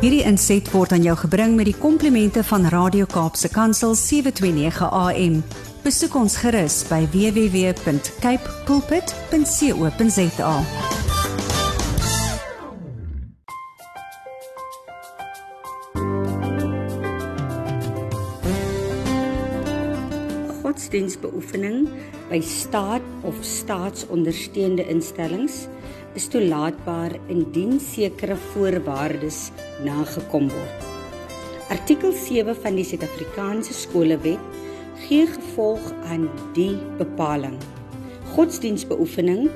Hierdie inset word aan jou gebring met die komplimente van Radio Kaapse Kansel 729 AM. Besoek ons gerus by www.cape pulpit.co.za. Godsdienstbeoefening by staat of staatsondersteunde instellings is toelaatbaar indien sekere voorwaardes nagekom word. Artikel 7 van die Suid-Afrikaanse Skolewet gee gevolg aan die bepaling. Godsdienstbeoefening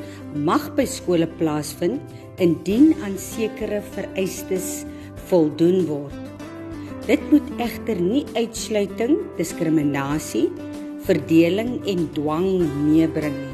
mag by skole plaasvind indien aan sekere vereistes voldoen word. Dit moet egter nie uitsluiting, diskriminasie, verdeling en dwang meebring nie.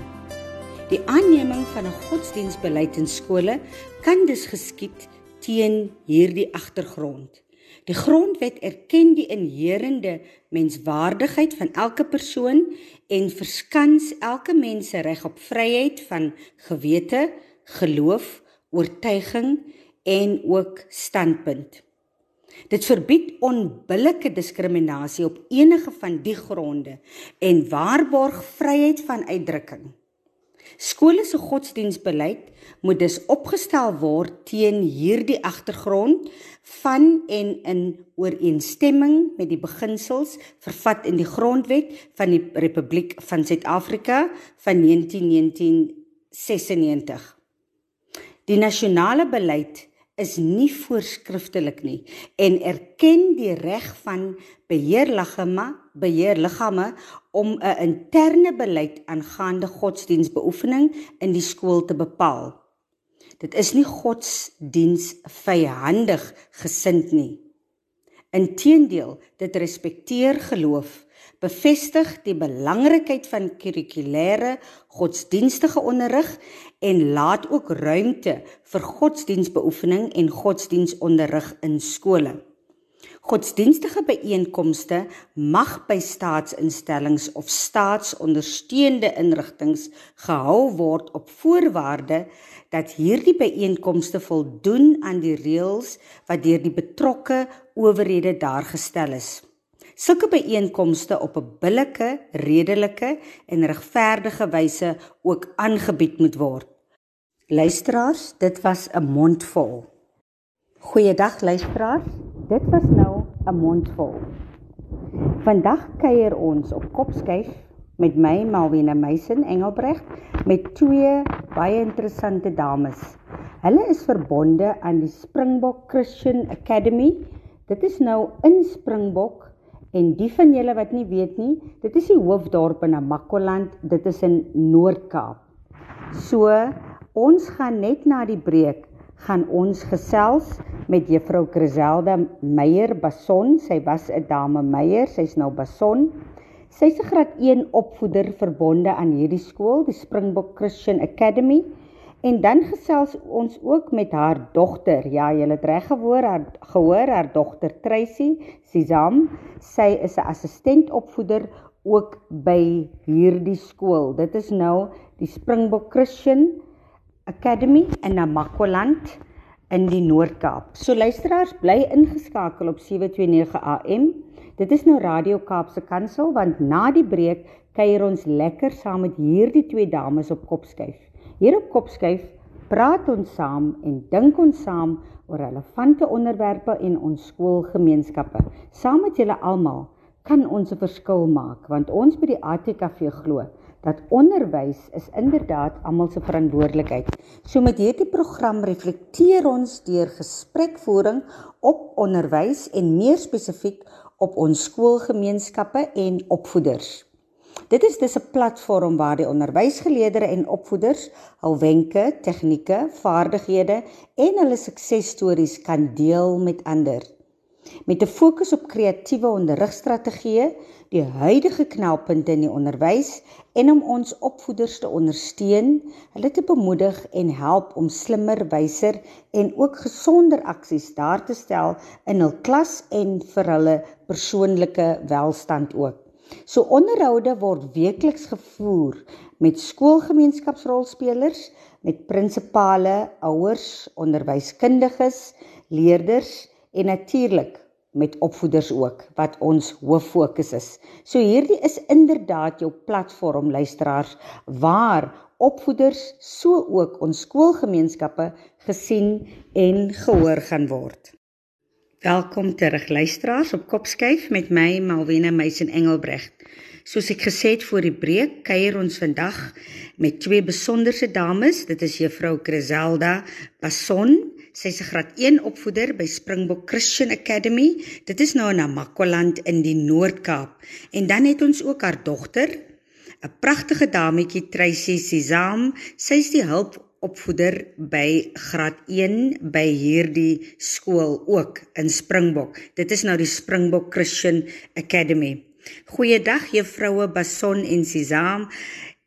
Die aanneming van 'n godsdienstbeleid in skole kan dus geskied teen hierdie agtergrond. Die grondwet erken die inherende menswaardigheid van elke persoon en verskans elke mens se reg op vryheid van gewete, geloof, oortuiging en ook standpunt. Dit verbied onbillike diskriminasie op enige van die gronde en waarborg vryheid van uitdrukking. Skole se godsdienstbeleid moet dus opgestel word teen hierdie agtergrond van en in ooreenstemming met die beginsels vervat in die grondwet van die Republiek van Suid-Afrika van 1996. Die nasionale beleid is nie voorskriftelik nie en erken die reg van beheerliggame beheerliggame om 'n interne beleid aangaande godsdienstbeoefening in die skool te bepaal. Dit is nie godsdiens vyhandig gesind nie. Inteendeel, dit respekteer geloof, bevestig die belangrikheid van kurrikulêre godsdienstige onderrig en laat ook ruimte vir godsdienstbeoefening en godsdienstonderrig in skole. Godsdienstige byeenkomste mag by staatsinstellings of staatsondersteunde inrigtinge gehou word op voorwaarde dat hierdie byeenkomste voldoen aan die reëls wat deur die betrokke owerhede daar gestel is sulke byeenkomste op 'n billike, redelike en regverdige wyse ook aangebied moet word. Luisteraars, dit was 'n mondvol. Goeiedag luisteraars, dit was nou 'n mondvol. Vandag kuier ons op Kopskyf met my Malwena Meisen Engelbreg met twee baie interessante dames. Hulle is verbonde aan die Springbok Christian Academy. Dit is nou in Springbok En die van julle wat nie weet nie, dit is die hoofdorp in Namakoland, dit is in Noord-Kaap. So, ons gaan net na die breek gaan ons gesels met juffrou Griselda Meyer Bason. Sy was 'n dame Meyer, sy's nou Bason. Sy's 'n graad 1 opvoeder verbonde aan hierdie skool, die Springbok Christian Academy. En dan gesels ons ook met haar dogter. Ja, jy het reg gehoor, haar gehoor haar dogter Tracy Sisam. Sy is 'n assistentopvoeder ook by hierdie skool. Dit is nou die Springbok Christian Academy in Namakoland in die Noord-Kaap. So luisteraars, bly ingeskakel op 729 AM. Dit is nou Radio Kaapse Kansel want na die breek kuier ons lekker saam met hierdie twee dames op Kopskyf. Hier op Kopskyf praat ons saam en dink ons saam oor relevante onderwerpe in ons skoolgemeenskappe. Saam met julle almal kan ons 'n verskil maak want ons by die ATKV glo dat onderwys is inderdaad almal se verantwoordelikheid. So met hierdie program reflekteer ons deur gesprekvoering op onderwys en meer spesifiek op ons skoolgemeenskappe en opvoeders. Dit is dis 'n platform waar die onderwysgeleerders en opvoeders hul wenke, tegnieke, vaardighede en hulle suksesstories kan deel met ander. Met 'n fokus op kreatiewe onderrigstrategieë, die huidige knelpunte in die onderwys en om ons opvoeders te ondersteun, hulle te bemoedig en help om slimmer, wyser en ook gesonder aksies daar te stel in hul klas en vir hulle persoonlike welstand ook. So onderhoude word weekliks gevoer met skoolgemeenskapsrolspelers, met prinsipale, ouers, onderwyskundiges, leerders en natuurlik met opvoeders ook wat ons hoof fokus is. So hierdie is inderdaad jou platform luisteraars waar opvoeders so ook ons skoolgemeenskappe gesien en gehoor gaan word. Welkom terug luisteraars op Kopskyf met my Malwena Meisen Engelbregt. Soos ek gesê het voor die breek, kuier ons vandag met twee besonderse dames. Dit is juffrou Griselda Passon Sy's 'n graad 1 opvoeder by Springbok Christian Academy. Dit is nou in Namakwaland in die Noord-Kaap. En dan het ons ook haar dogter, 'n pragtige dametjie Tracy Sizam. Sy's die hulpopvoeder by graad 1 by hierdie skool ook in Springbok. Dit is nou die Springbok Christian Academy. Goeiedag juffroue Bason en Sizam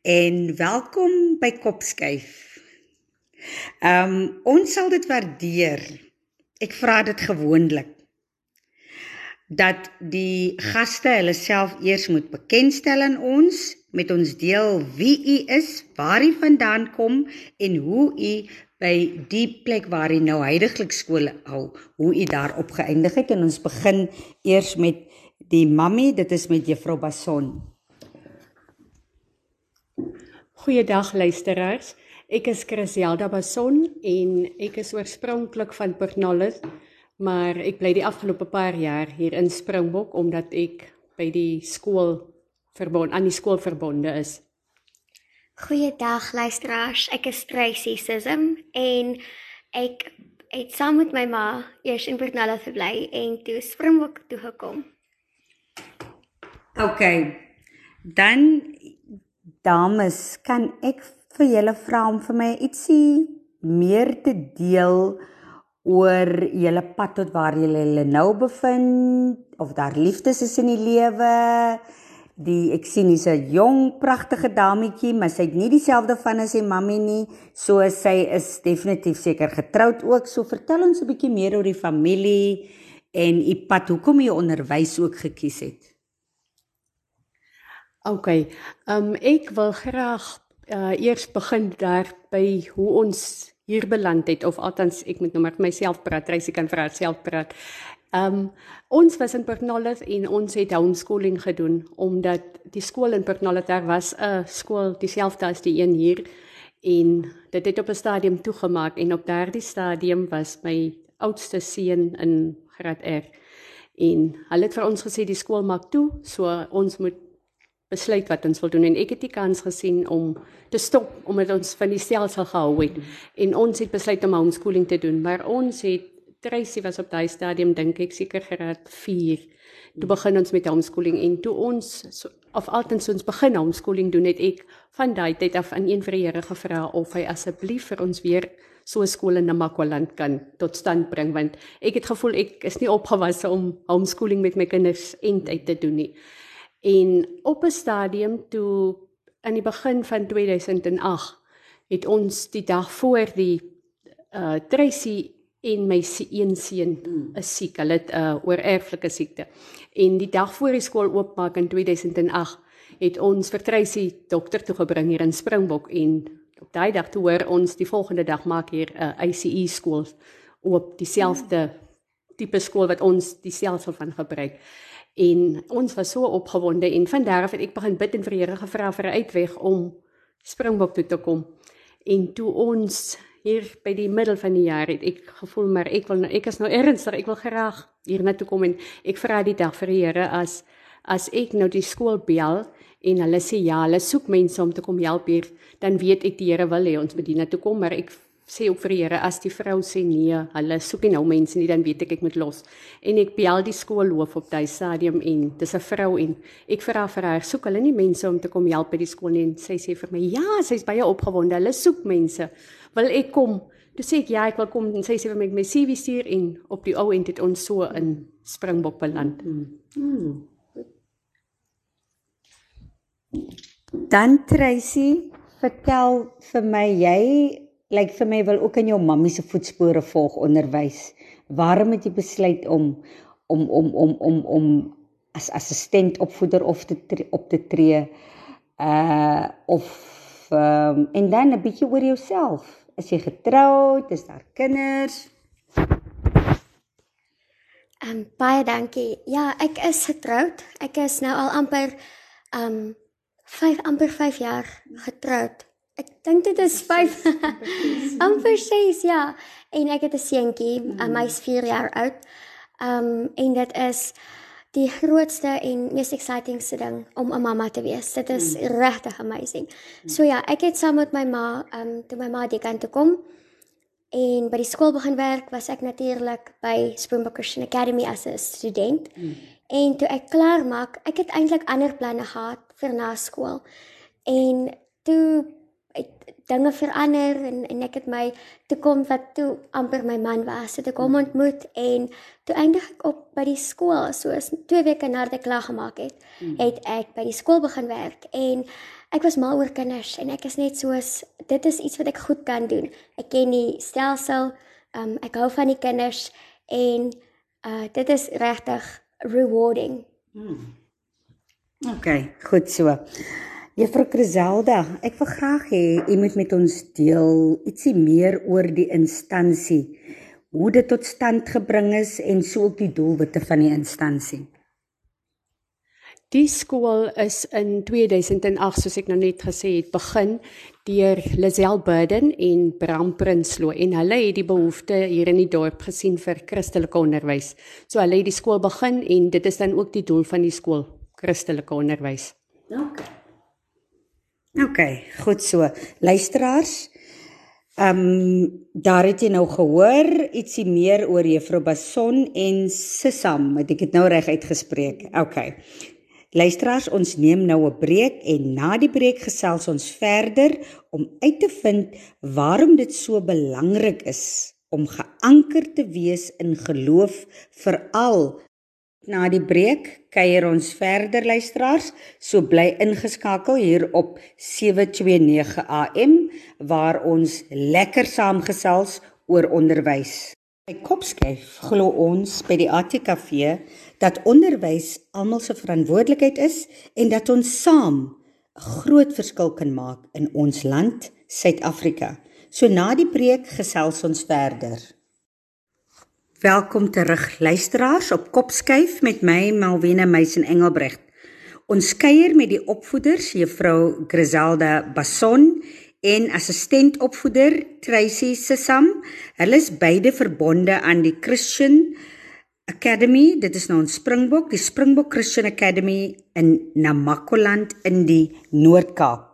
en welkom by Kopskyf. Ehm um, ons sal dit waardeer. Ek vra dit gewoonlik dat die gaste hulle self eers moet bekendstel aan ons, met ons deel wie u is, waar u vandaan kom en hoe u by die plek waar u nou heidaglik skool hou, hoe u daar opgeëindig het en ons begin eers met die mammy, dit is met juffrou Bason. Goeiedag luisteraars. Ek is Chriselda Bason en ek is oorspronklik van Pernallis, maar ek bly die afgelope paar jaar hier in Springbok omdat ek by die skool verbond aan die skool verbonde is. Goeiedag luisteraars, ek is Tracy Sism en ek het saam met my ma eers in Pernallis gebly en toe Springbok toe gekom. OK. Dan dames, kan ek vir julle vra om vir my ietsie meer te deel oor julle pad tot waar julle nou bevind of daar liefdes is in die lewe. Die ek sien hier's 'n jong pragtige dametjie, maar sy het nie dieselfde van as sy mammie nie. So sy is definitief seker getroud ook. So vertel ons 'n bietjie meer oor die familie en u pad hoekom jy onderwys ook gekies het. OK. Ehm um, ek wil graag uh eers begin daar by hoe ons hier beland het of althans ek moet nou maar myself praat, Tracy kan vir haarself praat. Um ons was in Pernolles en ons het homeschooling gedoen omdat die skool in Pernolles daar was 'n skool dieselfde as die een hier en dit het op 'n stadium toegemaak en op daardie stadium was my oudste seun in graad R en hulle het vir ons gesê die skool maak toe so ons moet besluit wat ons wil doen. En ek het die kans gesien om te stop omdat ons van die stelsel gehou het. En ons het besluit om homeschooling te doen. Maar ons het Tracy was op daai stadium dink ek seker graad 4 toe begin ons met homeschooling en toe ons so, of altens ons begin homeschooling doen het ek van daai tyd af aan een vir die Here gevra of hy asseblief vir ons weer so 'n skool in Namakwaland kan tot stand bring want ek het gevoel ek is nie opgewasse om homeschooling met my kinders end uit te doen nie En op 'n stadium toe in die begin van 2008 het ons die dag voor die uh Tracy en my een seun hmm. is siek. Hulle het 'n uh, oorerflike siekte. En die dag voor die skool oopmaak in 2008 het ons vir Tracy dokter toe gebring hier in Springbok en op daai dag toe hoor ons die volgende dag maak hier 'n uh, ICE skool oop dieselfde tipe skool wat ons dieselfde van gebruik. En ons was so opgewonde en van daar af het ek begin bid en vir die Here gevra vir 'n uitweg om Springbok toe te kom. En toe ons hier by die middel van die jaar het ek gevoel maar ek wil nou ek is nou ernstig, ek wil graag hier na toe kom en ek vra die dag vir die Here as as ek nou die skool bel en hulle sê ja, hulle soek mense om te kom help hier, dan weet ek die Here wil hê ons moet hier na toe kom, maar ek sê ook vir die Here as die vrou sê nee, hulle soek nie nou mense nie, dan weet ek ek moet los. En ek bel die skoolloof op daai stadium en dis 'n vrou en ek vra vir haar, soek hulle nie mense om te kom help by die skool nie en sy sê vir my, ja, sy's baie opgewonde. Hulle soek mense. Wil ek kom? Toe sê ek ja, ek wil kom en sy sê vir my my CV stuur en op die ou end het ons so in Springbok beland. Hmm. Dan Tracy, vertel vir my jy lyk vir my wil ook in jou mammie se voetspore volg onderwys. Waarom het jy besluit om om om om om om as assistent opvoeder of te tre, op te tree uh of um, en dan 'n bietjie oor jouself. Is jy getroud? Is daar kinders? Ehm um, baie dankie. Ja, ek is getroud. Ek is nou al amper ehm um, 5 amper 5 jaar getroud. Ek dink dit is 5 amper 6 ja. En ek het 'n seentjie, mm. uh, hy's 4 jaar oud. Um, en dit is die grootste en mees excitingste ding om 'n mamma te wees. Dit is mm. regtig amazing. Mm. So ja, ek het saam met my ma, um, toe my ma die kant toe kom en by die skool begin werk, was ek natuurlik by Springbok Christian Academy as 'n student. Mm. En toe ek klaar maak, ek het eintlik ander planne gehad vir na skool. En toe dinge verander en en ek het my toe kom wat toe amper my man was. Het ek hom ontmoet en toe eindig ek op by die skool soos 2 weke nadat ek klaar gemaak het hmm. het ek by die skool begin werk en ek was mal oor kinders en ek is net soos dit is iets wat ek goed kan doen. Ek ken die stelsel um, ek hou van die kinders en uh, dit is regtig rewarding. Hmm. OK goed so Juffrou Criselda, ek wil graag hê u moet met ons deel ietsie meer oor die instansie, hoe dit tot stand gebring is en sou ook die doelwitte van die instansie. Die skool is in 2008, soos ek nou net gesê het, begin deur Lisel Burden en Bram Prinsloo en hulle het die behoefte hier in die dorp gesien vir Christelike onderwys. So hulle het die skool begin en dit is dan ook die doel van die skool, Christelike onderwys. Okay. OK, goed so. Luisteraars, ehm um, daar het jy nou gehoor ietsie meer oor Juffrou Bason en Sisam, het ek dit nou reg uitgespreek? OK. Luisteraars, ons neem nou 'n breek en na die breek gesels ons verder om uit te vind waarom dit so belangrik is om geanker te wees in geloof veral Na die breek kuier ons verder luisteraars, so bly ingeskakel hier op 729 AM waar ons lekker saamgesels oor onderwys. By Kopskyf glo ons by die ATKV dat onderwys almal se verantwoordelikheid is en dat ons saam 'n groot verskil kan maak in ons land, Suid-Afrika. So na die breek gesels ons verder. Welkom terug luisteraars op Kopskyf met my Malwena Meisen Engelbregt. Ons kuier met die opvoeders Juffrou Griselda Bason en assistent opvoeder Tracy Sesam. Hulle is beide verbonde aan die Christian Academy. Dit is nou 'n Springbok, die Springbok Christian Academy in Namakoland in die Noord-Kaap.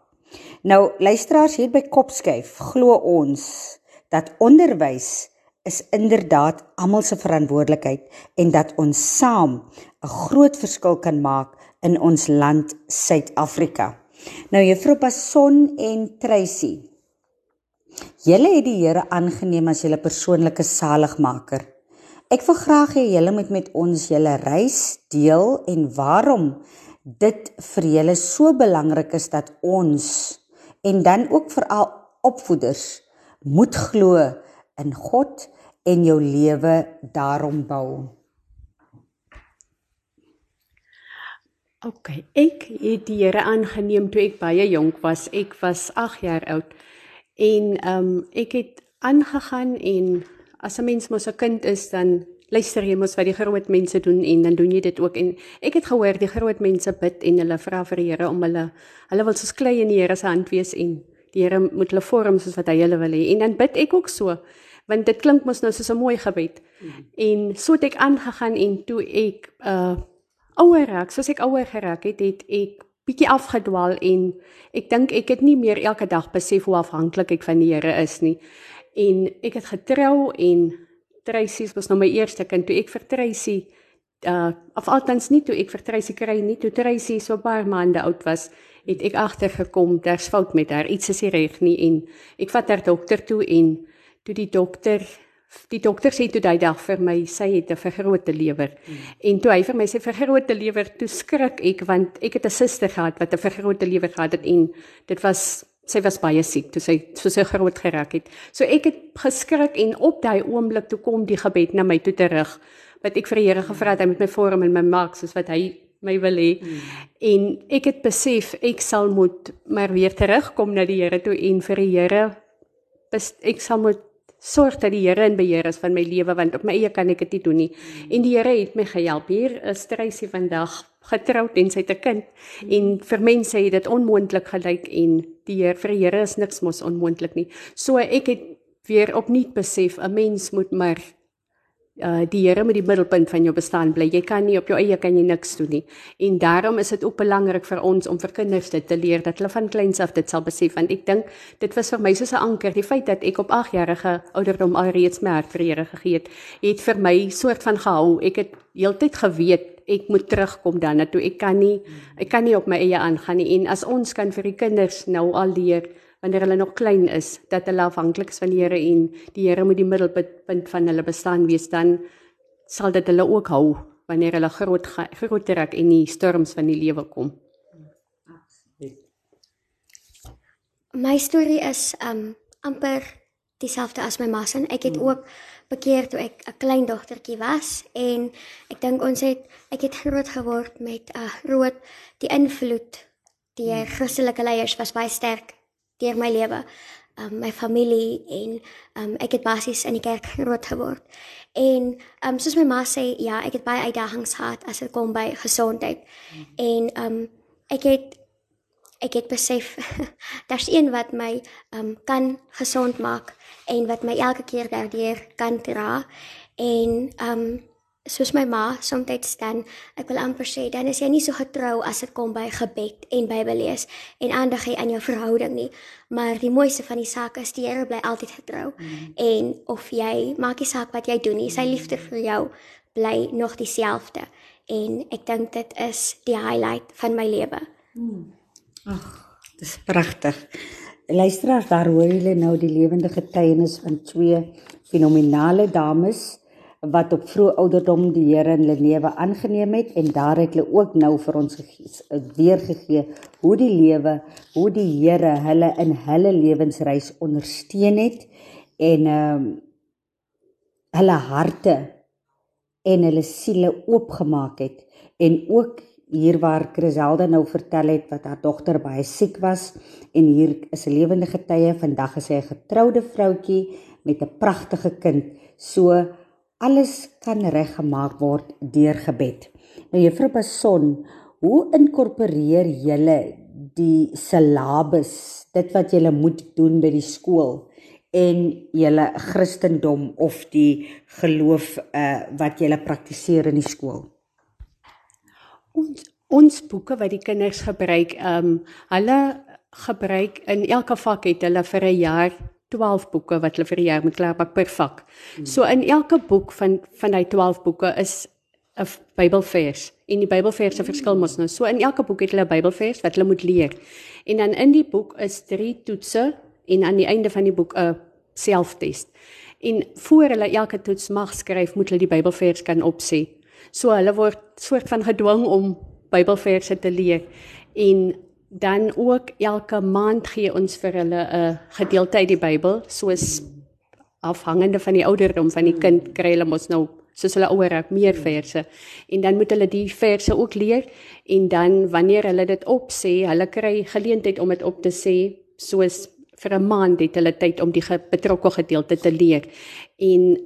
Nou luisteraars hier by Kopskyf glo ons dat onderwys is inderdaad almal se verantwoordelikheid en dat ons saam 'n groot verskil kan maak in ons land Suid-Afrika. Nou Juffrou Passon en Tracy. Julle het die Here aangeneem as julle persoonlike saligmaker. Ek wil graag hê julle moet met ons julle reis deel en waarom dit vir julle so belangrik is dat ons en dan ook veral opvoeders moet glo in God en jou lewe daarom bou. OK, ek het die Here aangeneem toe ek baie jonk was. Ek was 8 jaar oud. En ehm um, ek het aangegaan en as 'n mens mos 'n kind is dan luister jy mos wat die groot mense doen en dan doen jy dit ook en ek het gehoor die groot mense bid en hulle vra vir die Here om hulle hulle wil soos klei in die Here se hand wees en die Here moet hulle vorm soos wat hy hulle wil hê en dan bid ek ook so want dit klink mos nou soos 'n mooi gebed. Mm. En so het ek aangegaan en toe ek uh ouer raak, soos ek ouer geraak het, het ek bietjie afgedwaal en ek dink ek het nie meer elke dag besef hoe afhanklik ek van die Here is nie. En ek het getrou en Tracy was nou my eerste kind toe ek vir Tracy uh of althans nie toe ek vir Tracy kry nie, toe Tracy so 'n paar maande oud was, het ek agtergekom daar's fout met haar, iets is nie reg nie en ek vat haar dokter toe en toe die dokter die dokter sê toe daai dag vir my sy het 'n vergrote lewer mm. en toe hy vir my sê vergrote lewer toe skrik ek want ek het 'n suster gehad wat 'n vergrote lewer gehad het en dit was sy was baie siek toe sy so sy groot geraak het so ek het geskrik en op daai oomblik toe kom die gebed na my toe terug wat ek vir die Here gevra het hy moet my vorm en my maak soos wat hy my wil hê mm. en ek het besef ek sal moet maar weer terugkom na die Here toe en vir die Here ek sal moet sorg dat die Here in beheer is van my lewe want op my eie kan ek dit nie doen nie. En die Here het my gehelp. Hier is Tracy vandag getroud en sy het 'n kind. En vir mense het dit onmoontlik gelyk en die Here vir die Here is niks mos onmoontlik nie. So ek het weer opnuut besef 'n mens moet maar uh die Here met die middelpunt van jou bestaan bly. Jy kan nie op jou eie kan jy niks doen nie. En daarom is dit ook belangrik vir ons om vir kinders dit te leer dat hulle van kleins af dit sal besef want ek dink dit was vir my soos 'n anker. Die feit dat ek op 8 jarige ouderdom alreeds my hart vir die Here gegee het, het vir my soort van gehou. Ek het heeltyd geweet ek moet terugkom dan na toe ek kan nie ek kan nie op my eie aangaan nie en as ons kan vir die kinders nou al leer wanneer hulle nog klein is dat hulle afhanklik is van die Here en die Here moet die middelpunt van hulle bestaan wees dan sal dit hulle ook hou wanneer hulle groot groot raak en die storms van die lewe kom. My storie is um amper dieselfde as my ma se. Ek het ook bekeer toe ek 'n klein dogtertjie was en ek dink ons het ek het groot geword met 'n uh, groot die invloed die Christelike leiers was baie sterk deur my lewe. Um my familie en um ek het basies in die kerk groot geword. En um soos my ma sê, ja, ek het baie uitdagings gehad as dit kom by gesondheid. En um ek het ek het besef daar's een wat my um kan gesond maak en wat my elke keer daardeur kan dra. En um soos my ma soms dan ek wil amper sê dan is jy nie so getrou as dit kom by gebed en Bybel lees en aandag hy aan jou verhouding nie maar die mooiste van die saak is die Here bly altyd getrou mm. en of jy maak nie saak wat jy doen nie sy liefde vir jou bly nog dieselfde en ek dink dit is die highlight van my lewe mm. ag dis pragtig luisteraars daar hoor julle nou die lewende getuienis van twee fenominale dames wat op vroeë ouderdom die Here in hulle lewe aangeneem het en daar het hulle ook nou vir ons weer gegee hoe die lewe, hoe die Here hulle in hulle lewensreis ondersteun het en ehm um, hulle harte en hulle siele oopgemaak het en ook hier waar Griselda nou vertel het wat haar dogter baie siek was en hier is 'n lewende getuie vandag is sy 'n getroude vroutjie met 'n pragtige kind. So alles kan reggemaak word deur gebed. Nou juffrou Bason, hoe inkorporeer julle die syllabus, dit wat julle moet doen by die skool en julle Christendom of die geloof uh, wat julle praktiseer in die skool? Ons ons boeke wat die kinders gebruik, ehm um, hulle gebruik in elke vak het hulle vir 'n jaar 12 boeke wat hulle vir die jaar moet klaarpak per vak. Hmm. So in elke boek van van daai 12 boeke is 'n Bybelvers. En die Bybelverse verskil mos nou. So in elke boek het hulle 'n Bybelvers wat hulle moet leer. En dan in die boek is drie toetse en aan die einde van die boek 'n selftest. En voor hulle elke toets mag skryf, moet hulle die Bybelvers kan opsê. So hulle word soort van gedwing om Bybelverse te leer. En dan ook elke maand gee ons vir hulle 'n gedeelte uit die Bybel soos afhangende van die ouderdom van die kind kry hulle mos nou soos hulle ouer raak meer verse. En dan moet hulle die verse ook leer en dan wanneer hulle dit opsê hulle kry geleentheid om dit op te sê soos vir 'n maand het hulle tyd om die betrokke gedeelte te leer. En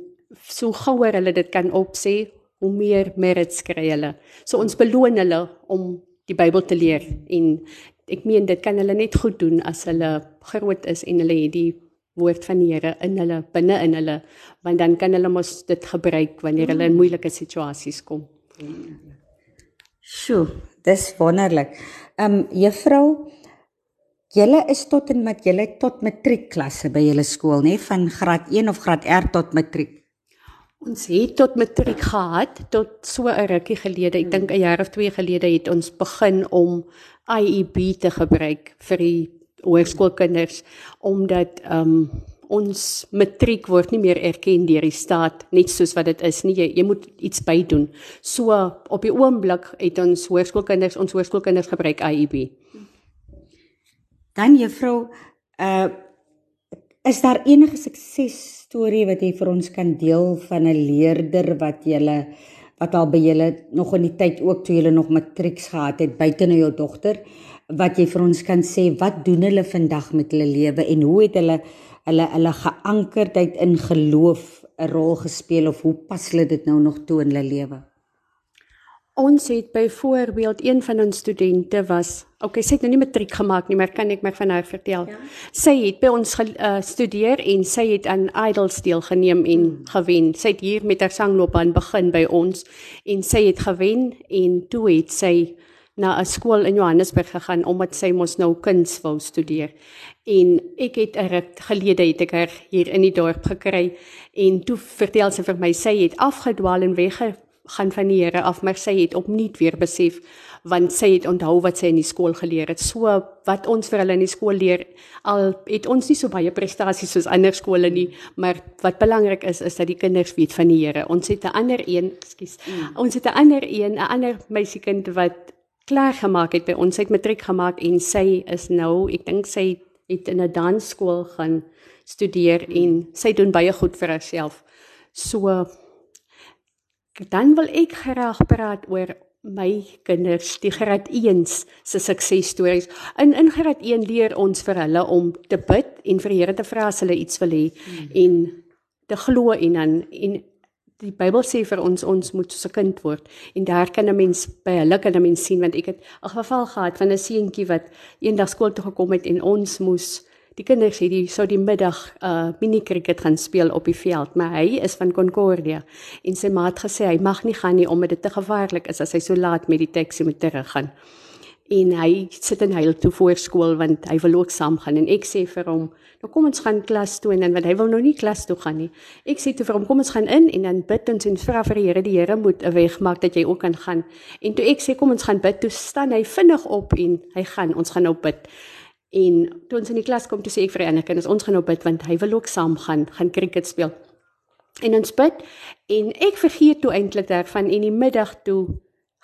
so gouer hulle dit kan opsê hoe meer merits kry hulle. So ons beloon hulle om die Bybel te leer en ek meen dit kan hulle net goed doen as hulle groot is en hulle het die woord van die Here in hulle binne in hulle want dan kan hulle mos dit gebruik wanneer hulle in moeilike situasies kom. Sjoe, dis wonderlik. Ehm um, juffrou, julle is tot en met julle tot matriekklasse by julle skool, nê, van graad 1 of graad R tot matriek. Ons het tot matriek gehad tot so 'n rukkie gelede. Ek dink 'n jaar of 2 gelede het ons begin om IEB te gebruik vir die hoërskoolkinders omdat ehm um, ons matriek word nie meer erken deur die staat net soos wat dit is nie jy, jy moet iets by doen. So op die oomblik het ons hoërskoolkinders ons hoërskoolkinders gebruik IEB. Dan juffrou uh is daar enige suksesstorie wat jy vir ons kan deel van 'n leerder wat jy wat al by julle nog in die tyd ook toe julle nog matrieks gehad het buite nou jou dogter wat jy vir ons kan sê wat doen hulle vandag met hulle lewe en hoe het hulle hulle hulle geankerdheid in geloof 'n rol gespeel of hoe pas hulle dit nou nog toe in hulle lewe? Ons het byvoorbeeld een van ons studente was, okay, sy het nou nie matriek gemaak nie, maar kan ek my van haar vertel? Ja. Sy het by ons gestudeer uh, en sy het aan Idols deelgeneem en gewen. Sy het hier met haar sangloopbaan begin by ons en sy het gewen en toe het sy na 'n skool in Johannesburg gegaan omdat sy mos nou kuns wou studeer. En ek het 'n ruk gelede het ek haar hier in die dorp gekry en toe vertel sy vir my sy het afgedwaal en wegge gaan van die Here af, maar sy het opnuut weer besef want sy het onthou wat sy in die skool geleer het. So wat ons vir hulle in die skool leer, al het ons nie so baie prestasies soos ander skole nie, maar wat belangrik is is dat die kinders weet van die Here. Ons het 'n ander een, ekskuus. Mm. Ons het 'n ander een, 'n ander meisiekind wat klaar gemaak het by ons, sy het matriek gemaak en sy is nou, ek dink sy het in 'n dansskool gaan studeer en sy doen baie goed vir haarself. So dan wil ek graag praat oor my kinders, die graad 1s se suksesstories. In in graad 1 leer ons vir hulle om te bid en vir die Here te vra as hulle iets wil hê hmm. en te glo en dan en die Bybel sê vir ons ons moet so 'n kind word en daar kan 'n mens by hulle kan 'n mens sien want ek het 'n geval gehad van 'n seentjie wat eendag skool toe gekom het en ons moes Die kinders het die sou die middag uh mini cricket gaan speel op die veld, maar hy is van Concordia en sy maat gesê hy mag nie gaan nie omdat dit te gevaarlik is as hy so laat met die taxi moet teruggaan. En hy sit in huil toe voor skool want hy wil ook saam gaan en ek sê vir hom, nou kom ons gaan klas toe en dan want hy wil nou nie klas toe gaan nie. Ek sê toe vir hom, kom ons gaan in en dan bid ons en vra vir die Here, die Here moet 'n weg maak dat jy ook kan gaan. En toe ek sê kom ons gaan bid, toe staan hy vinnig op en hy gaan, ons gaan nou bid. En toe ons in die klas kom, toe sê ek vir die ander kinders, ons gaan nou bid want hy wil ook saam gaan, gaan cricket speel. En ons bid en ek vergeet toe eintlik daarvan en die middag toe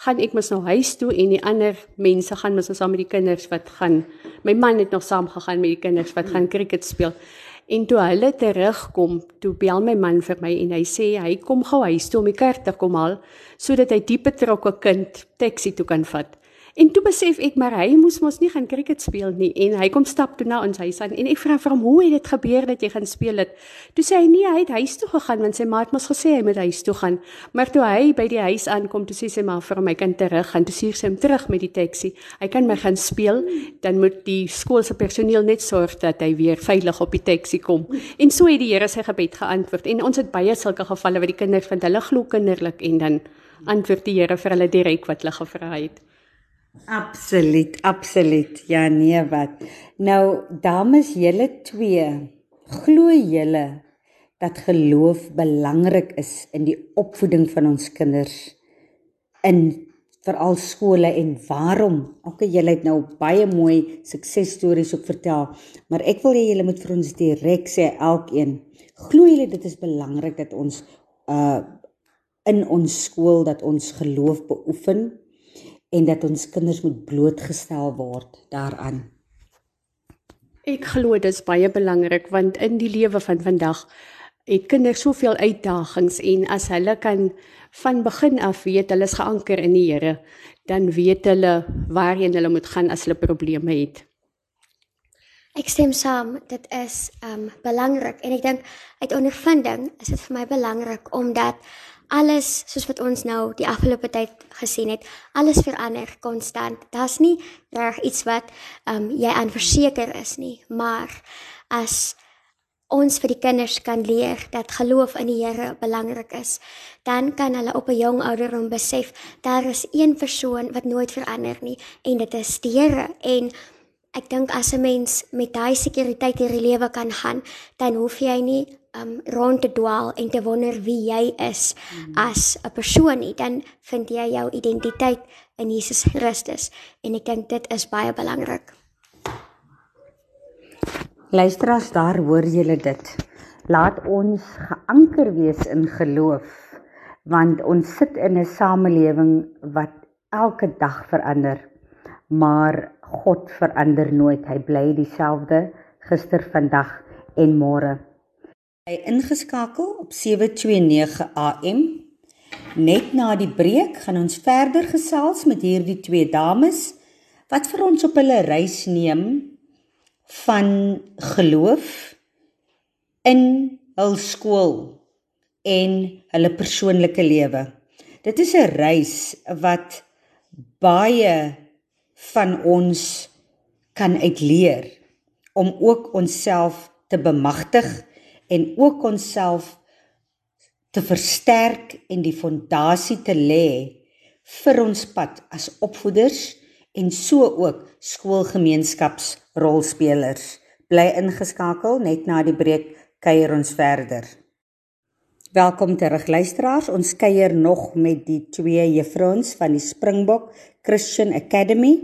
gaan ek mos nou huis toe en die ander mense gaan mos nou saam met die kinders wat gaan. My man het nog saam gegaan met die kinders wat gaan cricket speel. En toe hulle terugkom, toe bel my man vir my en hy sê hy kom gou huis toe om die kerk te kom haal sodat hy die betrokke kind taxi toe kan vat. En toe besef ek maar hy moes mos nie gaan cricket speel nie en hy kom stap toe na ons huis aan en ek vra vir hom hoe het dit gebeur dat jy gaan speel het. Toe sê hy nee, hy het huis toe gegaan want sy ma het mos gesê hy moet huis toe gaan. Maar toe hy by die huis aankom, toe sê sy maar vir hom hy kan terug gaan. Toe stuur sy hom terug met die taxi. Hy kan my gaan speel, dan moet die skool se personeel net sorg dat hy weer veilig op die taxi kom. En so het die Here sy gebed geantwoord. En ons het baie sulke gevalle waar die kinders vind hulle glo kinderlik en dan antwoord die Here vir hulle direk wat hulle gevra het. Absoluut, absoluut. Ja nee wat. Nou dames, julle twee, glo julle dat geloof belangrik is in die opvoeding van ons kinders in veral skole en waarom? Okay, julle het nou baie mooi suksesstories op vertel, maar ek wil hê julle moet vir ons direk sê elkeen, glo julle dit is belangrik dat ons uh in ons skool dat ons geloof beoefen? En dat ons kinders moet blootgestel word daaraan. Ek glo dit is baie belangrik want in die lewe van vandag het kinders soveel uitdagings en as hulle kan van begin af weet hulle is geanker in die Here, dan weet hulle waarheen hulle moet gaan as hulle probleme het. Ek stem saam, dit is um belangrik en ek dink uit ondervinding is dit vir my belangrik omdat alles soos wat ons nou die afgelope tyd gesien het, alles verander konstant. Daar's nie reg iets wat ehm um, jy aan verseker is nie, maar as ons vir die kinders kan leer dat geloof in die Here belangrik is, dan kan hulle op 'n jong ouderdom besef daar is een persoon wat nooit verander nie en dit is die Here en ek dink as 'n mens met daai sekuriteit in die lewe kan gaan, dan hoef jy nie um rond te dwaal en te wonder wie jy is as 'n persoon nie, dan vind jy jou identiteit in Jesus Christus en ek dink dit is baie belangrik. Luisteraars, daar hoor julle dit. Laat ons geanker wees in geloof want ons sit in 'n samelewing wat elke dag verander. Maar God verander nooit. Hy bly dieselfde gister, vandag en môre. Hy ingeskakel op 729 AM. Net na die breek gaan ons verder gesels met hierdie twee dames wat vir ons op hulle reis neem van geloof in hul skool en hulle persoonlike lewe. Dit is 'n reis wat baie van ons kan uitleer om ook onsself te bemagtig en ook onsself te versterk en die fondasie te lê vir ons pad as opvoeders en so ook skoolgemeenskapsrolspelers. Bly ingeskakel net na die breek kuier ons verder. Welkom terug luisteraars. Ons kuier nog met die twee juffrouens van die Springbok Christian Academy.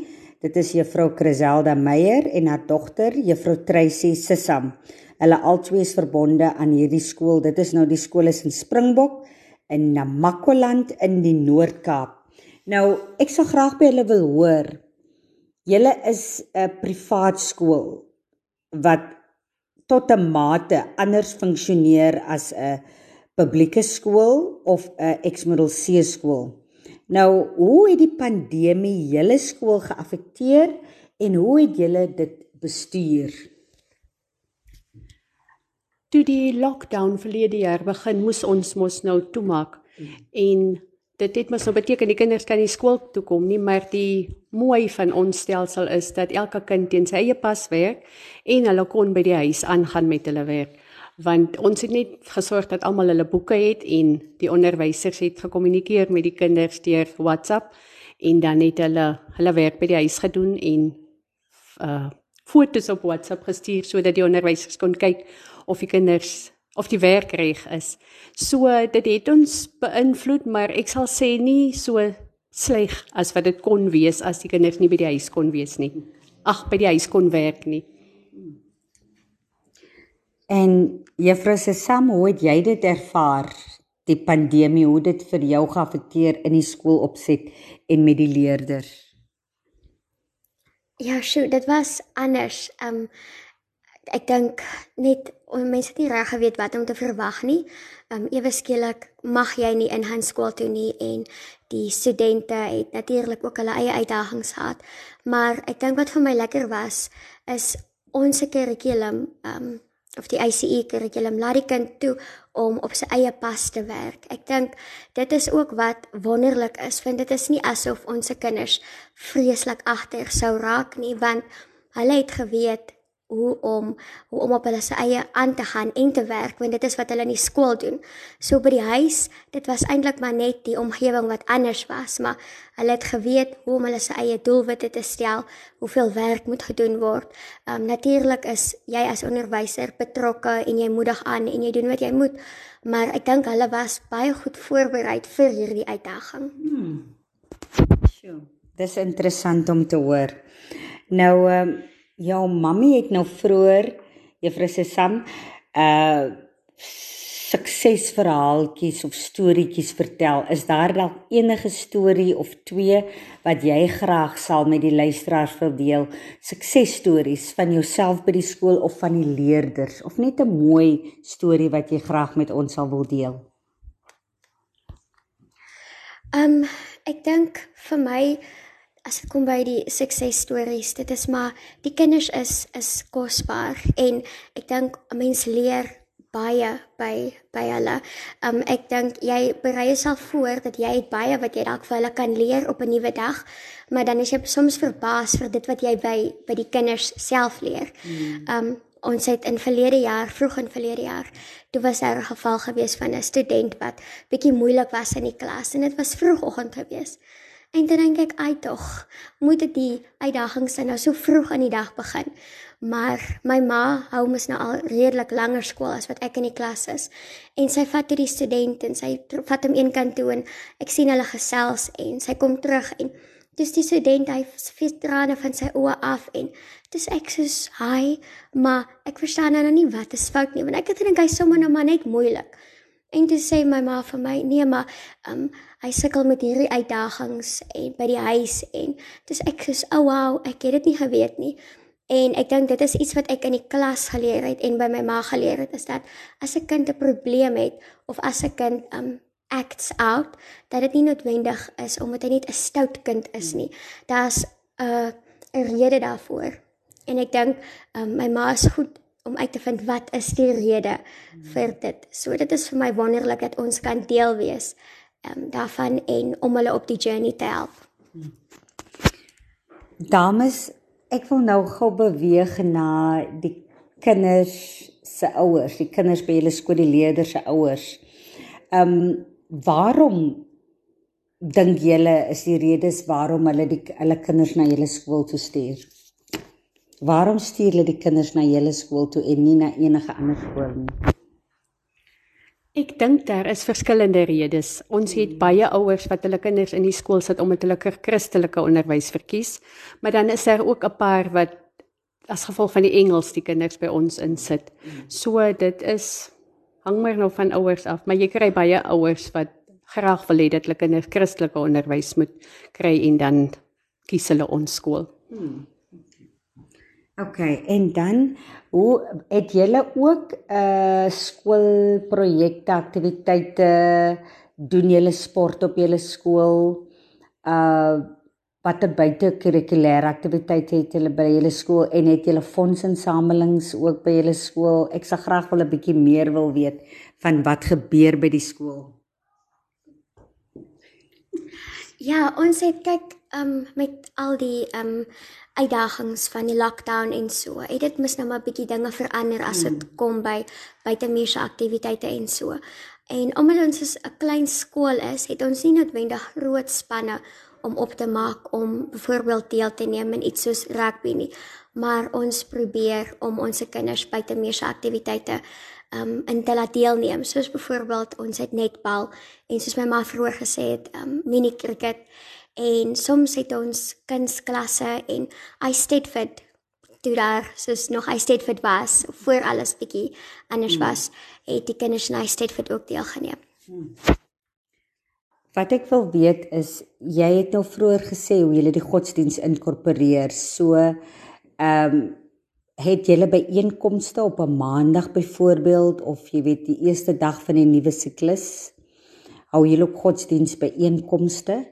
Dit is juffrou Criselda Meyer en haar dogter juffrou Tracy Sissam. Hulle albei is verbonde aan hierdie skool. Dit is nou die skool is in Springbok in Namakoland in die Noord-Kaap. Nou, ek sou graag by hulle wil hoor. Julle is 'n privaat skool wat tot 'n mate anders funksioneer as 'n publieke skool of 'n ex-middel C skool. Nou, hoe het die pandemie julle skool geaffekteer en hoe het julle dit bestuur? Toe die lockdown verlede jaar begin, moes ons mos nou toemaak. En dit het mos nou beteken die kinders kan nie skool toe kom nie, maar die mooi van ons stelsel is dat elke kind teen sy eie pas werk en hulle kon by die huis aangaan met hulle werk. Want ons het net gesorg dat almal hulle boeke het en die onderwysers het gekommunikeer met die kinders deur WhatsApp en dan het hulle hulle werk by die huis gedoen en uh foto's op WhatsApp gestuur sodat die onderwysers kon kyk of die kinders of die werk reg is. So dit het ons beïnvloed, maar ek sal sê nie so sleg as wat dit kon wees as die kinders nie by die huis kon wees nie. Ag, by die huis kon werk nie. En juffrou Sesam, hoe het jy dit ervaar? Die pandemie, hoe dit vir jou geaffekteer in die skoolopset en met die leerders? Ja, sjoe, dit was anders. Um ek dink net mense het nie reg geweet wat om te verwag nie. Um ewe skielik mag jy nie in handskool toe nie en die studente het natuurlik ook hulle eie uitdagings gehad. Maar ek dink wat vir my lekker was is ons kurrikulum um of die ICE kurrikulum laat die kind toe om op sy eie pas te werk. Ek dink dit is ook wat wonderlik is want dit is nie asof ons se kinders vreeslik agter sou raak nie want hulle het geweet hoe om hoe om op hulle se eie aan te gaan en te werk want dit is wat hulle in die skool doen. So by die huis, dit was eintlik maar net die omgewing wat anders was, maar hulle het geweet hoe om hulle se eie doelwitte te stel, hoeveel werk moet gedoen word. Ehm um, natuurlik is jy as onderwyser betrokke en jy moedig aan en jy doen wat jy moet, maar ek dink hulle was baie goed voorberei vir hierdie uitdaging. Hmm. Sjoe. Dis interessant om te hoor. Nou ehm um, Ja, mami het nou vroeër Juffrou Sesam uh suksesverhaaltjies of storieetjies vertel. Is daar dalk enige storie of twee wat jy graag sal met die luisteraars wil deel? Suksesstories van jouself by die skool of van die leerders of net 'n mooi storie wat jy graag met ons sal wil deel? Ehm um, ek dink vir my as dit kom by die suksesstories, dit is maar die kinders is is kosbaar en ek dink 'n mens leer baie by by hulle. Um ek dink jy berei jouself voor dat jy het baie wat jy dalk vir hulle kan leer op 'n nuwe dag, maar dan is jy soms verbaas vir dit wat jy by by die kinders self leer. Hmm. Um ons het in verlede jaar, vroeg in verlede jaar, toe was daar 'n geval gewees van 'n student wat bietjie moeilik was in die klas en dit was vroegoggend gewees. En dan dink ek uit tog, moet dit die uitdagings nou so vroeg in die dag begin. Maar my ma hou mos nou al redelik langer skool as wat ek in die klas is. En sy vat toe die student en sy vat hom een kant toe en ek sien hulle gesels en sy kom terug en dis die student hy vis trane van sy oë af en dis ek sê hi, maar ek verstaan nou nie wat is fout nie want ek het gedink hy sommer nou maar net moeilik. En toe sê my ma vir my, nee maar, um, hy sukkel met hierdie uitdagings en by die huis en dis ek sê, "O oh, wow, ek het dit nie geweet nie." En ek dink dit is iets wat ek in die klas geleer het en by my ma geleer het is dat as 'n kind 'n probleem het of as 'n kind um acts out, dat dit nie noodwendig is omdat hy net 'n stout kind is nie. Daar's uh, 'n rede daarvoor. En ek dink um, my ma is goed om uit te vind wat is die rede vir dit. So dit is vir my wonderlik dat ons kan deel wees um, daarvan en om hulle op die journey te help. Dames, ek wil nou gou beweeg na die kinders se ouers, die kinders by julle skool, die leerders se ouers. Ehm um, waarom dink julle is die redes waarom hulle die hulle kinders na julle skool toe stuur? Waarom stuur hulle die kinders na julle skool toe en nie na enige ander skool nie? Ek dink daar is verskillende redes. Ons het baie ouers wat hulle kinders in die skool sit omdat hulle Christelike onderwys verkies, maar dan is daar ook 'n paar wat as gevolg van die Engels die kinders by ons insit. So dit is hang maar nou van ouers af, maar jy kry baie ouers wat graag wil hê dat hulle kinders Christelike onderwys moet kry en dan kies hulle ons skool. Hmm. OK, en dan hoe het julle ook 'n uh, skoolprojekte aktiwiteite doen julle sport op julle skool? Uh watter buitekurrikulêre aktiwiteite het julle by julle skool en het julle fondsinsamelings ook by julle skool? Ek sal graag wil 'n bietjie meer wil weet van wat gebeur by die skool. Ja, ons het kyk um met al die um uitdagings van die lockdown en so. Het dit mis nou maar bietjie dinge verander as dit hmm. kom by buitemuurse aktiwiteite en so. En omdat ons 'n klein skool is, het ons nie noodwendig groot spanne om op te maak om byvoorbeeld deel te neem in iets soos rugby nie. Maar ons probeer om ons kinders buitemuurse aktiwiteite um in te laat deelneem. Soos byvoorbeeld ons het netbal en soos my ma vroeër gesê het, um mini cricket en soms het ons kunsklasse en I stayed fit toe daar soos nog I stayed fit was voor alles bietjie anders hmm. was het die kinders in I stayed fit ook deelgeneem. Hmm. Wat ek wil weet is jy het nou vroeër gesê hoe jy die godsdiens inkorporeer. So ehm um, het julle by einkomste op 'n maandag byvoorbeeld of jy weet die eerste dag van die nuwe siklus hou julle ook godsdiens by einkomste?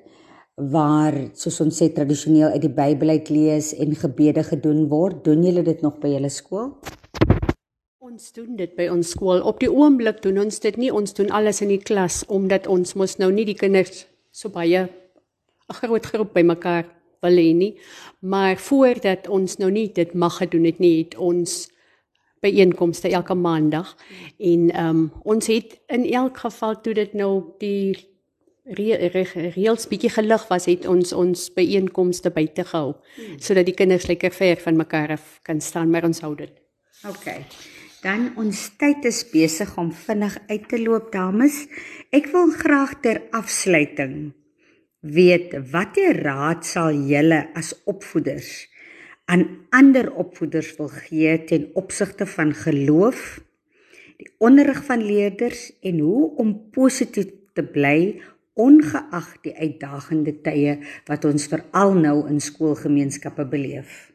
Waar soos ons sê tradisioneel uit die Bybel uit lees en gebede gedoen word. Doen julle dit nog by julle skool? Ons doen dit by ons skool. Op die oomblik doen ons dit nie. Ons doen alles in die klas omdat ons mos nou nie die kinders so baie 'n groot groep bymekaar wil hê nie. Maar voordat ons nou nie dit mag gedoen het nie, het ons byeenkomste elke maandag en ehm um, ons het in elk geval toe dit nou die reëls bietjie gelig was het ons ons byeenkomste buite gehou hmm. sodat die kinders lekker ver van mekaar af kan staan maar ons hou dit. OK. Dan ons tyd is besig om vinnig uit te loop dames. Ek wil graag ter afsluiting weet watter raad sal julle as opvoeders aan ander opvoeders wil gee ten opsigte van geloof, die onderrig van leerders en hoe om positief te bly ongeag die uitdagende tye wat ons veral nou in skoolgemeenskappe beleef.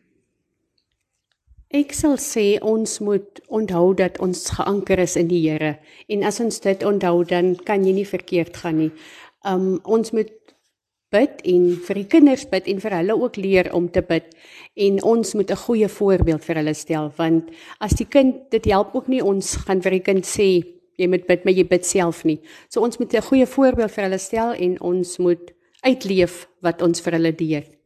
Ek sal sê ons moet onthou dat ons geanker is in die Here en as ons dit onthou dan kan jy nie verkeerd gaan nie. Um ons moet bid en vir die kinders bid en vir hulle ook leer om te bid en ons moet 'n goeie voorbeeld vir hulle stel want as die kind dit help ook nie ons gaan vir die kind sê jy moet bid, maar jy bid self nie. So ons moet 'n goeie voorbeeld vir hulle stel en ons moet uitleef wat ons vir hulle leer.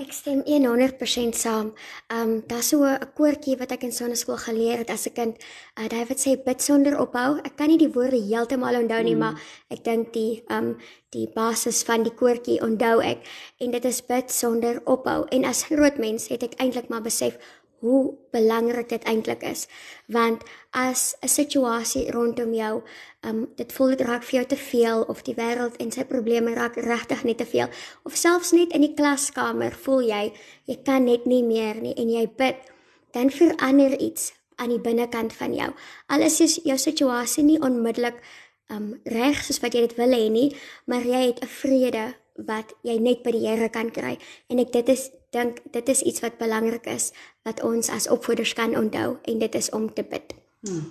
Ek stem 100% saam. Ehm um, daar's so 'n koortjie wat ek in sonneskool geleer het as 'n kind. Uh, David sê bid sonder ophou. Ek kan nie die woorde heeltemal onthou nie, mm. maar ek dink die ehm um, die basis van die koortjie onthou ek en dit is bid sonder ophou. En as groot mens het ek eintlik maar besef hoe belangrik dit eintlik is. Want as 'n situasie rondom jou um dit voel dit raak vir jou te veel of die wêreld en sy probleme raak regtig net te veel of selfs net in die klaskamer voel jy jy kan net nie meer nie en jy bid dan verander iets aan die binnekant van jou. Al is jou situasie nie onmiddellik um reg soos wat jy dit wil hê nie maar jy het 'n vrede wat jy net by die Here kan kry. En ek dit is dink dit is iets wat belangrik is wat ons as opvoeders kan onthou en dit is om te bid. Hmm.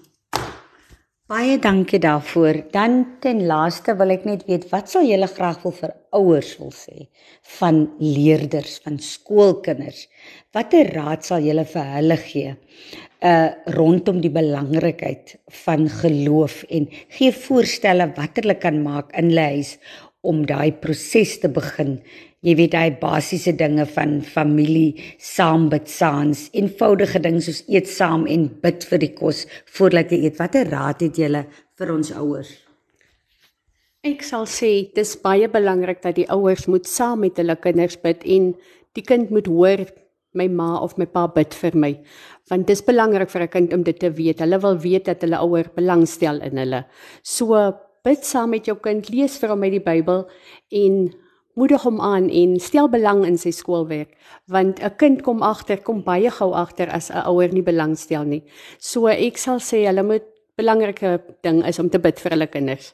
Baie dankie daarvoor. Dan ten laaste wil ek net weet wat sal julle graag wil vir ouers wil sê van leerders, van skoolkinders. Watter raad sal julle vir hulle gee? Uh rondom die belangrikheid van geloof en gee voorstelle wat hulle kan maak in hulle huis om daai proses te begin jy weet hy basiese dinge van familie saam bid saans eenvoudige dinge soos eet saam en bid vir die kos voordat jy eet. Watter raad het jy vir ons ouers? Ek sal sê dis baie belangrik dat die ouers moet saam met hulle kinders bid en die kind moet hoor my ma of my pa bid vir my. Want dis belangrik vir 'n kind om dit te weet. Hulle wil weet dat hulle ouer belangstel in hulle. So bid saam met jou kind lees vir hom uit die Bybel en moedig hom aan en stel belang in sy skoolwerk want 'n kind kom agter kom baie gou agter as 'n ouer nie belangstel nie. So ek sal sê hulle moet belangrike ding is om te bid vir hulle kinders.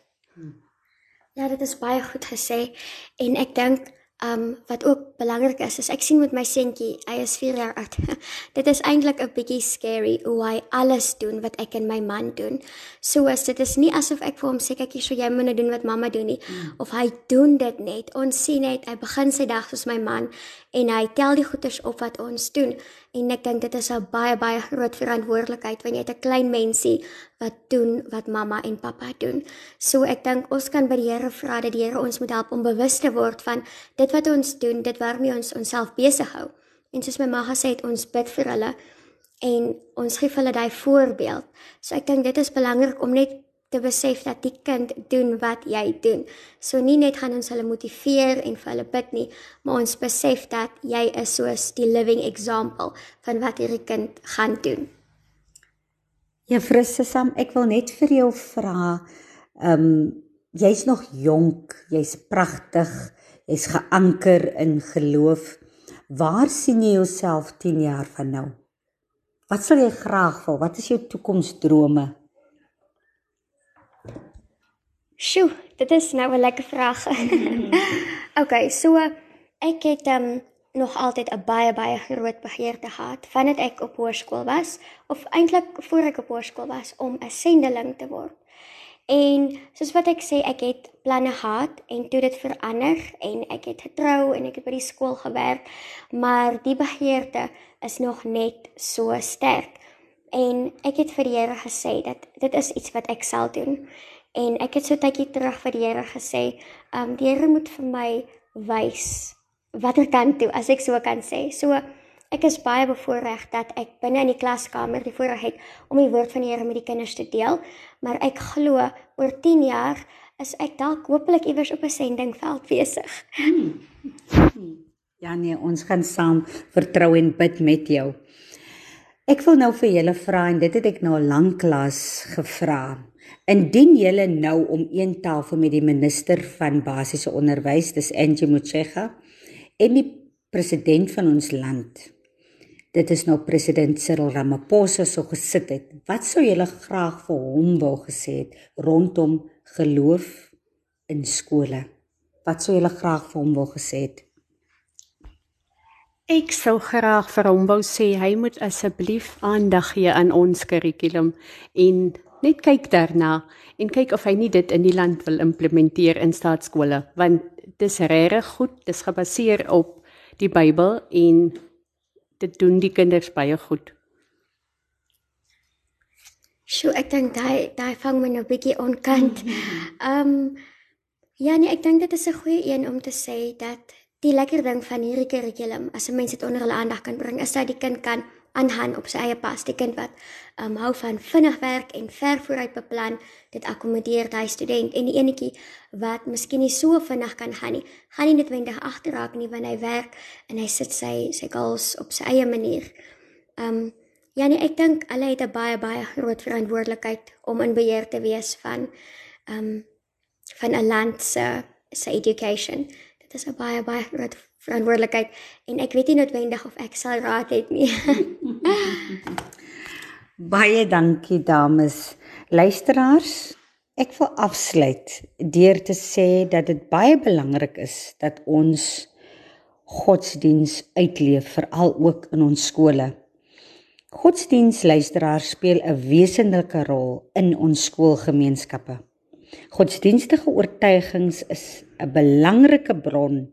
Ja, dit is baie goed gesê en ek dink Um wat ook belangrik is, is ek sien met my seentjie, hy is 4 jaar oud. dit is eintlik 'n bietjie scary hoe hy alles doen wat ek en my man doen. So as dit is nie asof ek vir hom sê kyk hier, so jy moet nou doen wat mamma doen nie, mm. of hy doen dit net. Ons sien net hy begin sy dag soos my man en hy tel die goeders op wat ons doen. En ek dink dit is 'n baie baie groot verantwoordelikheid wanneer jy 'n klein mensie wat doen wat mamma en pappa doen. So ek dink ons kan by die Here vra dat die Here ons moet help om bewus te word van dit wat ons doen, dit waarmee ons onsself besig hou. En soos my ma gesê het, ons bid vir hulle en ons gee vir hulle daai voorbeeld. So ek dink dit is belangrik om net te besef dat die kind doen wat jy doen. So nie net gaan ons hulle motiveer en vir hulle bid nie, maar ons besef dat jy is soos die living example van wat hierdie kind gaan doen. Juffrou Sesam, ek wil net vir jou vra, ehm um, jy's nog jonk, jy's pragtig, jy's geanker in geloof. Waar sien jy jouself 10 jaar van nou? Wat sal jy graag wil? Wat is jou toekomsdrome? Sjoe, dit is nou 'n lekker vraag. okay, so ek het um, nog altyd 'n baie baie groot begeerte gehad vandat ek op hoërskool was of eintlik voor ek op hoërskool was om 'n sendeling te word. En soos wat ek sê, ek het planne gehad en toe dit verander en ek het getrou en ek het by die skool gewerk, maar die begeerte is nog net so sterk. En ek het vir die Here gesê dat dit is iets wat ek sal doen. En ek het so tydjie terug vir die Here gesê, ehm um, die Here moet vir my wys watter kant toe as ek so kan sê. So ek is baie bevoorreg dat ek binne in die klaskamer die voorreg het om die woord van die Here met die kinders te deel, maar ek glo oor 10 jaar is ek dalk hopelik iewers op 'n sendingveld besig. Hmm. Ja nee, ons gaan saam vertrou en bid met jou. Ek wil nou vir julle vra en dit het ek nou lanklaas gevra. Indien julle nou om een tafel met die minister van basiese onderwys, dis Angie Motshega, en die president van ons land. Dit is nou president Cyril Ramaphosa so gesit het. Wat sou julle graag vir hom wou gesê het rondom geloof in skole? Wat sou julle graag vir hom wou gesê het? Ek sou graag vir hom wou sê hy moet asseblief aandag gee aan ons kurrikulum en net kyk daarna en kyk of hy nie dit in die land wil implementeer in staatskole want dis regtig goed dis gebaseer op die Bybel en dit doen die kinders baie goed. Sjoe, ek dink daai daai vang my nou bietjie onkant. Ehm um, ja nee, ek dink dit is 'n goeie een om te sê dat die lekker ding van hierdie kurrikulum as 'n mens dit onder hulle aandag kan bring is dat die kind kan aangaan op sy eie pas. Die kind wat um, hou van vinnig werk en ver vooruit beplan, dit akkommodeer daai student en die enetjie wat miskien nie so vinnig kan gaan nie, gaan nie noodwendig agterraak nie wanneer hy werk en hy sit sy sy goals op sy eie manier. Um ja nee, ek dink hulle het 'n baie baie groot verantwoordelikheid om in beheer te wees van um van 'n land se se education. Dit is 'n baie baie groot verantwoordelikheid en ek weet nie noodwendig of ek sal raad het nie. baie dankie dames. Luisteraars, ek wil afsluit deur te sê dat dit baie belangrik is dat ons godsdiens uitleef veral ook in ons skole. Godsdienstluisteraars speel 'n wesenlike rol in ons skoolgemeenskappe. Godsdienstige oortuigings is 'n belangrike bron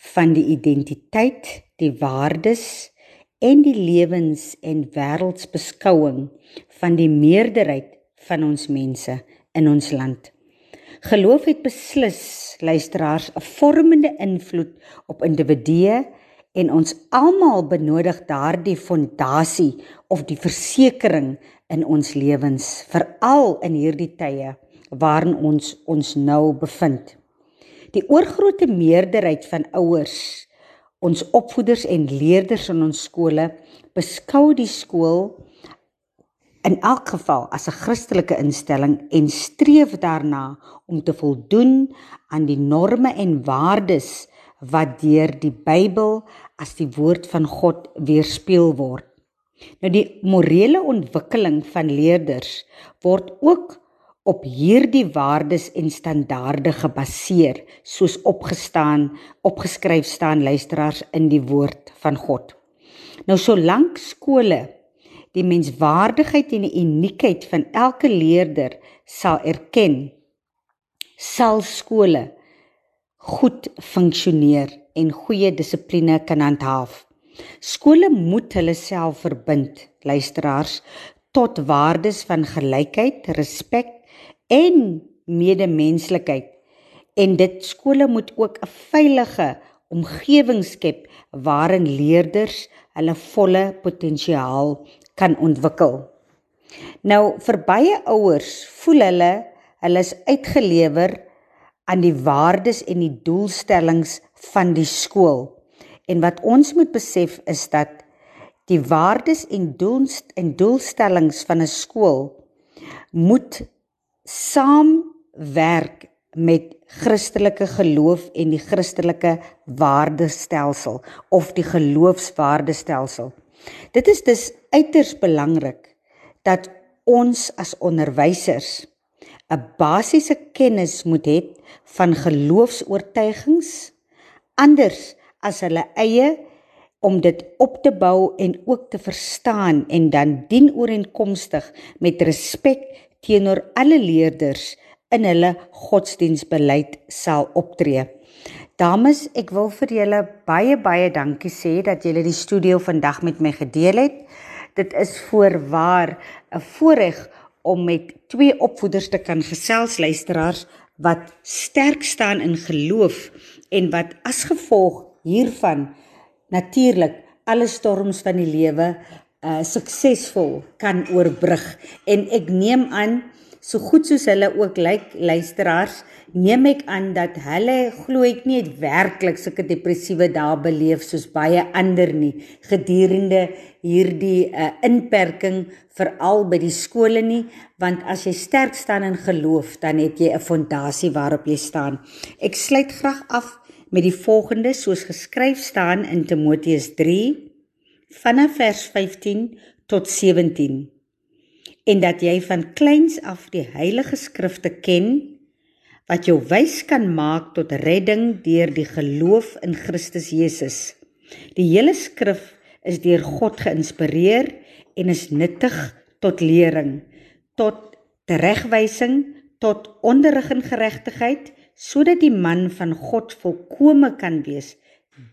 van die identiteit, die waardes en die lewens- en wêreldsbeskouing van die meerderheid van ons mense in ons land. Geloof het beslis luisteraars 'n vormende invloed op individue en ons almal benodig daardie fondasie of die versekering in ons lewens veral in hierdie tye waarin ons ons nou bevind. Die oorgrootste meerderheid van ouers, ons opvoeders en leerders in ons skole beskou die skool in elk geval as 'n Christelike instelling en streef daarna om te voldoen aan die norme en waardes wat deur die Bybel as die woord van God weerspieël word. Nou die morele ontwikkeling van leerders word ook op hierdie waardes en standaarde gebaseer soos opgestaan opgeskryf staan luisteraars in die woord van God. Nou solank skole die menswaardigheid en die uniekheid van elke leerder sal erken, sal skole goed funksioneer en goeie dissipline kan handhaaf. Skole moet hulle self verbind, luisteraars, tot waardes van gelykheid, respek en medemenslikheid. En dit skole moet ook 'n veilige omgewing skep waarin leerders hulle volle potensiaal kan ontwikkel. Nou vir baie ouers voel hulle hulle is uitgelewer aan die waardes en die doelstellings van die skool. En wat ons moet besef is dat die waardes en doels en doelstellings van 'n skool moet saamwerk met Christelike geloof en die Christelike waardestelsel of die geloofswaardestelsel. Dit is dus uiters belangrik dat ons as onderwysers 'n basiese kennis moet hê van geloofs-oortuigings anders as hulle eie om dit op te bou en ook te verstaan en dan dienooreenkomstig met respek teenoor alle leerders in hulle godsdienstbeleid sal optree. Dames, ek wil vir julle baie baie dankie sê dat julle die studio vandag met my gedeel het. Dit is voorwaar 'n voorreg om met twee opvoeders te kan gesels luisteraars wat sterk staan in geloof en wat as gevolg hiervan natuurlik alle storms van die lewe uh suksesvol kan oorbrug. En ek neem aan so goed soos hulle ook lyk luisteraars neem ek aan dat hulle glo ek nie werklik sulke depressiewe dae beleef soos baie ander nie. Gedurende hierdie uh, inperking veral by die skole nie want as jy sterk staan in geloof dan het jy 'n fondasie waarop jy staan. Ek sluit graag af met die volgende soos geskryf staan in Timoteus 3 vanaf vers 15 tot 17 en dat jy van kleins af die heilige skrifte ken wat jou wys kan maak tot redding deur die geloof in Christus Jesus. Die hele skrif is deur God geïnspireer en is nuttig tot lering, tot teregwysing, tot onderrig in geregtigheid, sodat die man van God volkome kan wees,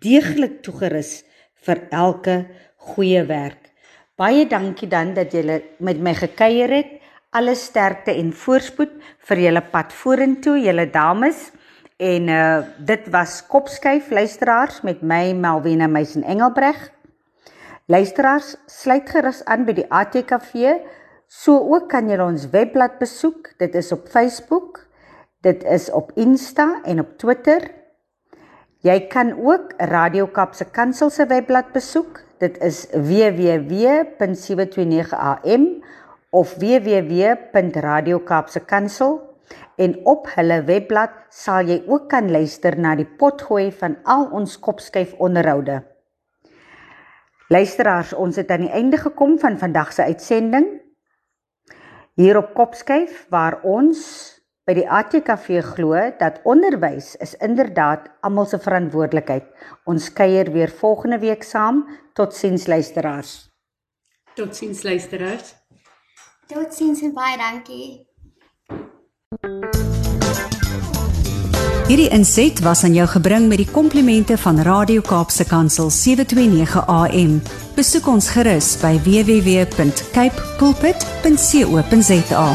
deeglik toegerus vir elke goeie werk. Baie dankie dan dat julle met my gekuier het. Alle sterkte en voorspoed vir julle pad vorentoe, julle dames. En uh dit was Kopskyf luisteraars met my Melvina Meisen Engelbreg. Luisteraars, sluit gerus aan by die ATKV. So ook kan julle ons webblad besoek. Dit is op Facebook. Dit is op Insta en op Twitter. Jy kan ook Radio Kapse Kansel se webblad besoek. Dit is www.729am of www.radiokaapsekansel en op hulle webblad sal jy ook kan luister na die potgooi van al ons kopskyf onderhoude. Luisteraars, ons het aan die einde gekom van vandag se uitsending. Hier op Kopskyf waar ons by die ATKV glo dat onderwys is inderdaad almal se verantwoordelikheid. Ons kuier weer volgende week saam. Totsiens luisteraars. Totsiens luisteraars. Totsiens en baie dankie. Hierdie inset was aan jou gebring met die komplimente van Radio Kaapse Kansel 729 AM. Besoek ons gerus by www.cape pulpit.co.za.